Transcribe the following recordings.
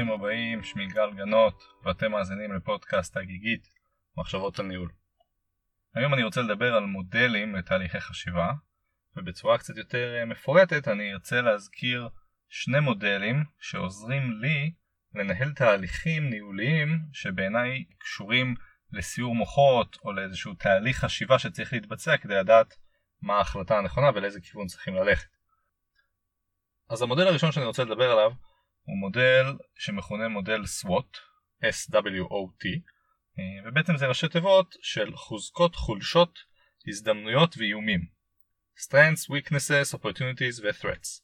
ברוכים הבאים, שמי גל גנות, ואתם מאזינים לפודקאסט הגיגית, מחשבות על ניהול. היום אני רוצה לדבר על מודלים לתהליכי חשיבה, ובצורה קצת יותר אה, מפורטת אני ארצה להזכיר שני מודלים שעוזרים לי לנהל תהליכים ניהוליים שבעיניי קשורים לסיור מוחות או לאיזשהו תהליך חשיבה שצריך להתבצע כדי לדעת מה ההחלטה הנכונה ולאיזה כיוון צריכים ללכת. אז המודל הראשון שאני רוצה לדבר עליו הוא מודל שמכונה מודל SWOT, S-W-O-T, אה, ובעצם זה ראשי תיבות של חוזקות, חולשות, הזדמנויות ואיומים. Strengths, Weaknesses, Opportunities ו-Threats.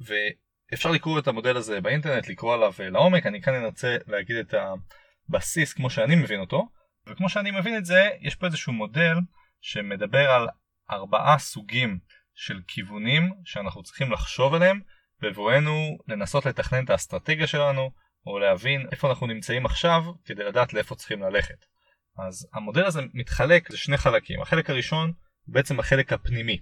ואפשר לקרוא את המודל הזה באינטרנט, לקרוא עליו אה, לעומק, אני כאן ארצה להגיד את הבסיס כמו שאני מבין אותו, וכמו שאני מבין את זה, יש פה איזשהו מודל שמדבר על ארבעה סוגים של כיוונים שאנחנו צריכים לחשוב עליהם בבואנו לנסות לתכנן את האסטרטגיה שלנו או להבין איפה אנחנו נמצאים עכשיו כדי לדעת לאיפה צריכים ללכת. אז המודל הזה מתחלק לשני חלקים. החלק הראשון הוא בעצם החלק הפנימי.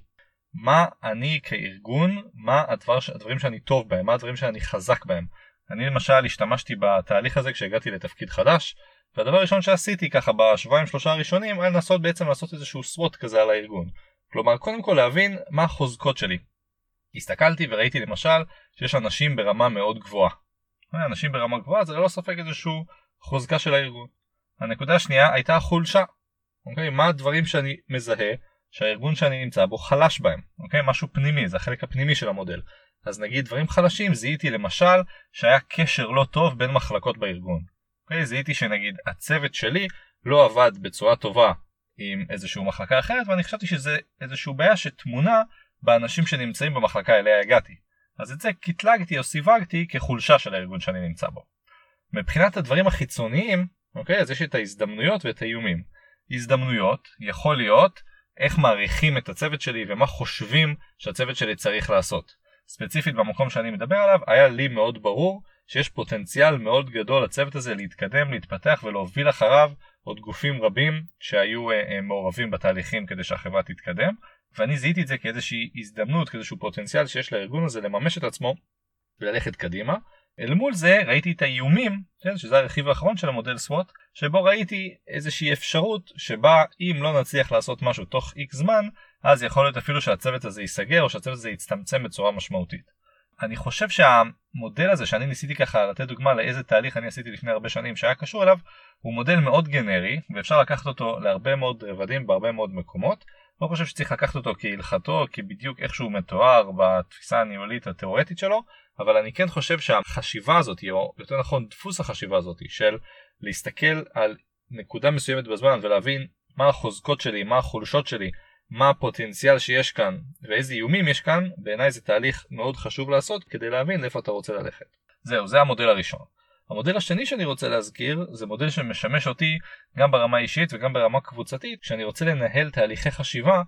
מה אני כארגון, מה הדבר, הדברים שאני טוב בהם, מה הדברים שאני חזק בהם. אני למשל השתמשתי בתהליך הזה כשהגעתי לתפקיד חדש, והדבר הראשון שעשיתי ככה בשבועיים שלושה הראשונים היה לנסות בעצם לעשות איזשהו סווט כזה על הארגון. כלומר קודם כל להבין מה החוזקות שלי, הסתכלתי וראיתי למשל שיש אנשים ברמה מאוד גבוהה. אנשים ברמה גבוהה זה ללא ספק איזשהו חוזקה של הארגון. הנקודה השנייה הייתה החולשה. אוקיי? מה הדברים שאני מזהה שהארגון שאני נמצא בו חלש בהם. אוקיי? משהו פנימי, זה החלק הפנימי של המודל. אז נגיד דברים חלשים, זיהיתי למשל שהיה קשר לא טוב בין מחלקות בארגון. אוקיי? זיהיתי שנגיד הצוות שלי לא עבד בצורה טובה עם איזושהי מחלקה אחרת ואני חשבתי שזה איזושהי בעיה שתמונה באנשים שנמצאים במחלקה אליה הגעתי. אז את זה קטלגתי או סיווגתי כחולשה של הארגון שאני נמצא בו. מבחינת הדברים החיצוניים, אוקיי, אז יש את ההזדמנויות ואת האיומים. הזדמנויות יכול להיות איך מעריכים את הצוות שלי ומה חושבים שהצוות שלי צריך לעשות. ספציפית במקום שאני מדבר עליו, היה לי מאוד ברור שיש פוטנציאל מאוד גדול לצוות הזה להתקדם, להתפתח ולהוביל אחריו עוד גופים רבים שהיו uh, מעורבים בתהליכים כדי שהחברה תתקדם. ואני זיהיתי את זה כאיזושהי הזדמנות, כאיזשהו פוטנציאל שיש לארגון הזה לממש את עצמו וללכת קדימה. אל מול זה ראיתי את האיומים, כן, שזה הרכיב האחרון של המודל סוואט, שבו ראיתי איזושהי אפשרות שבה אם לא נצליח לעשות משהו תוך איקס זמן, אז יכול להיות אפילו שהצוות הזה ייסגר או שהצוות הזה יצטמצם בצורה משמעותית. אני חושב שהמודל הזה שאני ניסיתי ככה לתת דוגמה לאיזה תהליך אני עשיתי לפני הרבה שנים שהיה קשור אליו, הוא מודל מאוד גנרי ואפשר לקחת אותו להרבה מאוד רבדים בהרבה מאוד מקומות לא חושב שצריך לקחת אותו כהלכתו, כבדיוק איך שהוא מתואר בתפיסה הניהולית התיאורטית שלו, אבל אני כן חושב שהחשיבה הזאת, או יותר נכון דפוס החשיבה הזאת, של להסתכל על נקודה מסוימת בזמן ולהבין מה החוזקות שלי, מה החולשות שלי, מה הפוטנציאל שיש כאן ואיזה איומים יש כאן, בעיניי זה תהליך מאוד חשוב לעשות כדי להבין לאיפה אתה רוצה ללכת. זהו, זה המודל הראשון. המודל השני שאני רוצה להזכיר זה מודל שמשמש אותי גם ברמה אישית וגם ברמה קבוצתית כשאני רוצה לנהל תהליכי חשיבה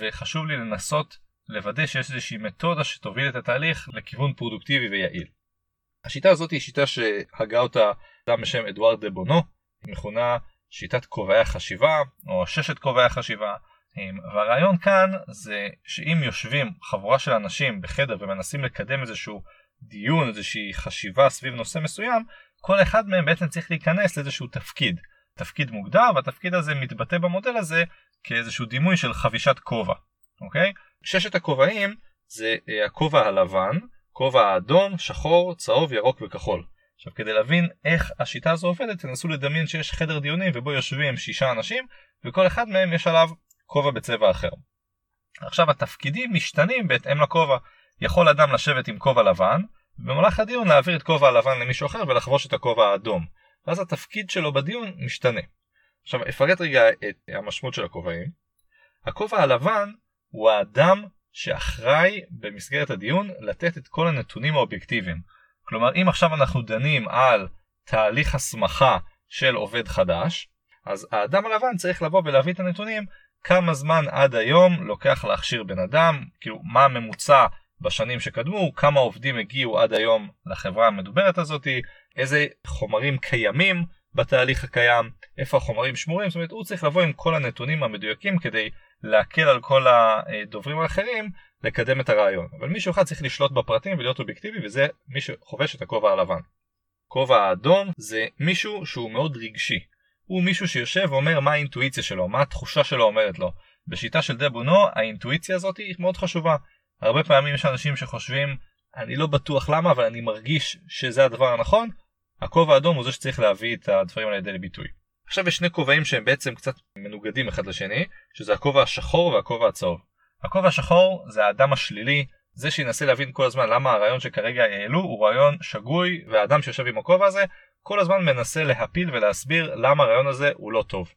וחשוב לי לנסות לוודא שיש איזושהי מתודה שתוביל את התהליך לכיוון פרודוקטיבי ויעיל. השיטה הזאת היא שיטה שהגה אותה אדם בשם אדוארד דה בונו, היא מכונה שיטת כובעי החשיבה או ששת כובעי החשיבה והרעיון כאן זה שאם יושבים חבורה של אנשים בחדר ומנסים לקדם איזשהו דיון, איזושהי חשיבה סביב נושא מסוים, כל אחד מהם בעצם צריך להיכנס לאיזשהו תפקיד. תפקיד מוגדר והתפקיד הזה מתבטא במודל הזה כאיזשהו דימוי של חבישת כובע, אוקיי? ששת הכובעים זה אה, הכובע הלבן, כובע האדום, שחור, צהוב, ירוק וכחול. עכשיו כדי להבין איך השיטה הזו עובדת תנסו לדמיין שיש חדר דיונים ובו יושבים שישה אנשים וכל אחד מהם יש עליו כובע בצבע אחר. עכשיו התפקידים משתנים בהתאם לכובע. יכול אדם לשבת עם כובע לבן, ובמהלך הדיון להעביר את כובע הלבן למישהו אחר ולחבוש את הכובע האדום. ואז התפקיד שלו בדיון משתנה. עכשיו אפרט רגע את המשמעות של הכובעים. הכובע הלבן הוא האדם שאחראי במסגרת הדיון לתת את כל הנתונים האובייקטיביים. כלומר אם עכשיו אנחנו דנים על תהליך הסמכה של עובד חדש, אז האדם הלבן צריך לבוא ולהביא את הנתונים כמה זמן עד היום לוקח להכשיר בן אדם, כאילו מה הממוצע בשנים שקדמו, כמה עובדים הגיעו עד היום לחברה המדוברת הזאת, איזה חומרים קיימים בתהליך הקיים, איפה החומרים שמורים, זאת אומרת הוא צריך לבוא עם כל הנתונים המדויקים כדי להקל על כל הדוברים האחרים לקדם את הרעיון. אבל מישהו אחד צריך לשלוט בפרטים ולהיות אובייקטיבי וזה מי שחובש את הכובע הלבן. כובע האדום זה מישהו שהוא מאוד רגשי. הוא מישהו שיושב ואומר מה האינטואיציה שלו, מה התחושה שלו אומרת לו. בשיטה של דבונו האינטואיציה הזאת היא מאוד חשובה. הרבה פעמים יש אנשים שחושבים אני לא בטוח למה אבל אני מרגיש שזה הדבר הנכון. הכובע האדום הוא זה שצריך להביא את הדברים האלה לידי ביטוי. עכשיו יש שני כובעים שהם בעצם קצת מנוגדים אחד לשני, שזה הכובע השחור והכובע הצהוב. הכובע השחור זה האדם השלילי, זה שינסה להבין כל הזמן למה הרעיון שכרגע העלו הוא רעיון שגוי, והאדם שיושב עם הכובע הזה כל הזמן מנסה להפיל ולהסביר למה הרעיון הזה הוא לא טוב.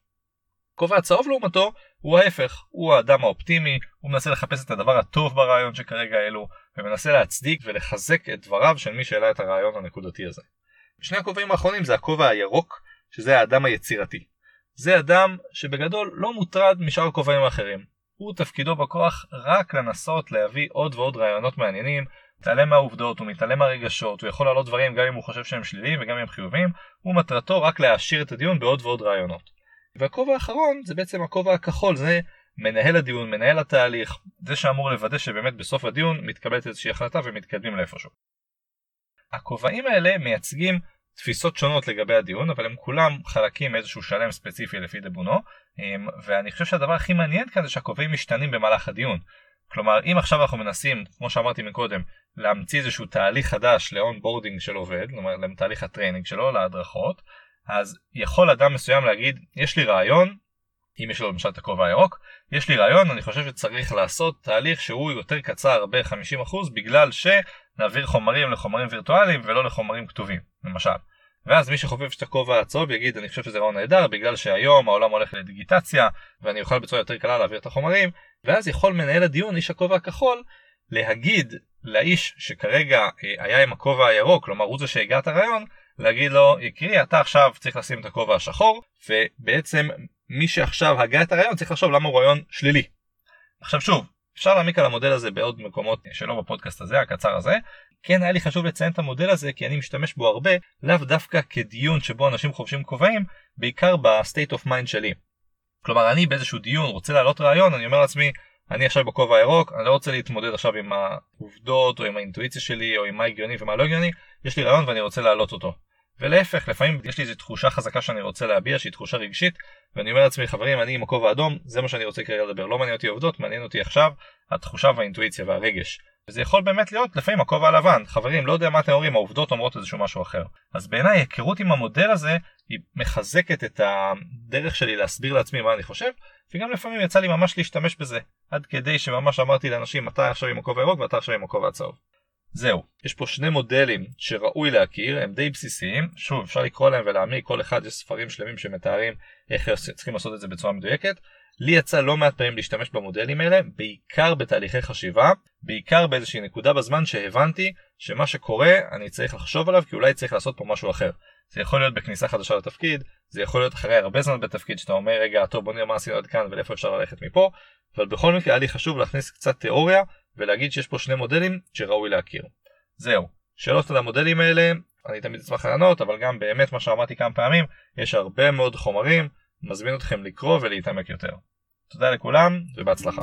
הכובע הצהוב לעומתו הוא ההפך, הוא האדם האופטימי, הוא מנסה לחפש את הדבר הטוב ברעיון שכרגע העלו, ומנסה להצדיק ולחזק את דבריו של מי שהעלה את הרעיון הנקודתי הזה. שני הכובעים האחרונים זה הכובע הירוק, שזה האדם היצירתי. זה אדם שבגדול לא מוטרד משאר הכובעים האחרים. הוא תפקידו בכוח רק לנסות להביא עוד ועוד רעיונות מעניינים, מתעלם מהעובדות, הוא מתעלם מהרגשות, הוא יכול להעלות דברים גם אם הוא חושב שהם שליליים וגם אם הם חיוביים, ומטרתו רק להעשיר את הדיון בעוד ועוד רעיונות. והכובע האחרון זה בעצם הכובע הכחול, זה מנהל הדיון, מנהל התהליך, זה שאמור לוודא שבאמת בסוף הדיון מתקבלת איזושהי החלטה ומתקדמים לאיפשהו. הכובעים האלה מייצגים תפיסות שונות לגבי הדיון, אבל הם כולם חלקים מאיזשהו שלם ספציפי לפי דבונו, אמ, ואני חושב שהדבר הכי מעניין כאן זה שהכובעים משתנים במהלך הדיון. כלומר, אם עכשיו אנחנו מנסים, כמו שאמרתי מקודם, להמציא איזשהו תהליך חדש ל onboarding של עובד, כלומר לתהליך ה training שלו, להדרכות, אז יכול אדם מסוים להגיד, יש לי רעיון, אם יש לו למשל את הכובע הירוק, יש לי רעיון, אני חושב שצריך לעשות תהליך שהוא יותר קצר ב-50% בגלל שנעביר חומרים לחומרים וירטואליים ולא לחומרים כתובים, למשל. ואז מי שחופף את הכובע הצהוב יגיד אני חושב שזה רעיון נהדר בגלל שהיום העולם הולך לדיגיטציה ואני אוכל בצורה יותר קלה להעביר את החומרים ואז יכול מנהל הדיון איש הכובע הכחול להגיד לאיש שכרגע אה, היה עם הכובע הירוק כלומר הוא זה שהגה את הרעיון להגיד לו יקרי אתה עכשיו צריך לשים את הכובע השחור ובעצם מי שעכשיו הגה את הרעיון צריך לחשוב למה הוא רעיון שלילי. עכשיו שוב אפשר להעמיק על המודל הזה בעוד מקומות שלא בפודקאסט הזה הקצר הזה כן היה לי חשוב לציין את המודל הזה כי אני משתמש בו הרבה לאו דווקא כדיון שבו אנשים חובשים כובעים בעיקר ב state of mind שלי. כלומר אני באיזשהו דיון רוצה להעלות רעיון אני אומר לעצמי אני עכשיו בכובע הירוק אני לא רוצה להתמודד עכשיו עם העובדות או עם האינטואיציה שלי או עם מה הגיוני ומה לא הגיוני. יש לי רעיון ואני רוצה להעלות אותו. ולהפך לפעמים יש לי איזו תחושה חזקה שאני רוצה להביע שהיא תחושה רגשית ואני אומר לעצמי חברים אני עם הכובע האדום זה מה שאני רוצה כרגע לדבר. לא מעניין אותי עובדות מעניין אותי עכשיו התחושה והאינטואיציה והרגש וזה יכול באמת להיות לפעמים הכובע הלבן. חברים לא יודע מה אתם אומרים העובדות אומרות איזשהו משהו אחר. אז בעיניי היכרות עם המודל הזה היא מחזקת את הדרך שלי להסביר לעצמי מה אני חושב וגם לפעמים יצא לי ממש להשתמש בזה עד כדי שממש אמרתי לאנשים אתה עכשיו עם הכובע הירוק ואתה עכשיו עם הכובע הצהוב. זהו, יש פה שני מודלים שראוי להכיר, הם די בסיסיים, שוב אפשר לקרוא להם ולהעמיק, כל אחד יש ספרים שלמים שמתארים איך צריכים לעשות את זה בצורה מדויקת. לי יצא לא מעט פעמים להשתמש במודלים האלה, בעיקר בתהליכי חשיבה, בעיקר באיזושהי נקודה בזמן שהבנתי שמה שקורה אני צריך לחשוב עליו כי אולי צריך לעשות פה משהו אחר. זה יכול להיות בכניסה חדשה לתפקיד, זה יכול להיות אחרי הרבה זמן בתפקיד שאתה אומר רגע טוב בוא נראה מה עשינו עד כאן ולאיפה אפשר ללכת מפה, אבל בכל מקרה היה לי חשוב להכניס קצת תיאוריה ולהגיד שיש פה שני מודלים שראוי להכיר. זהו, שאלות על המודלים האלה, אני תמיד אשמח לענות, אבל גם באמת מה שאמרתי כמה פעמים, יש הרבה מאוד חומרים, מזמין אתכם לקרוא ולהתעמק יותר. תודה לכולם ובהצלחה.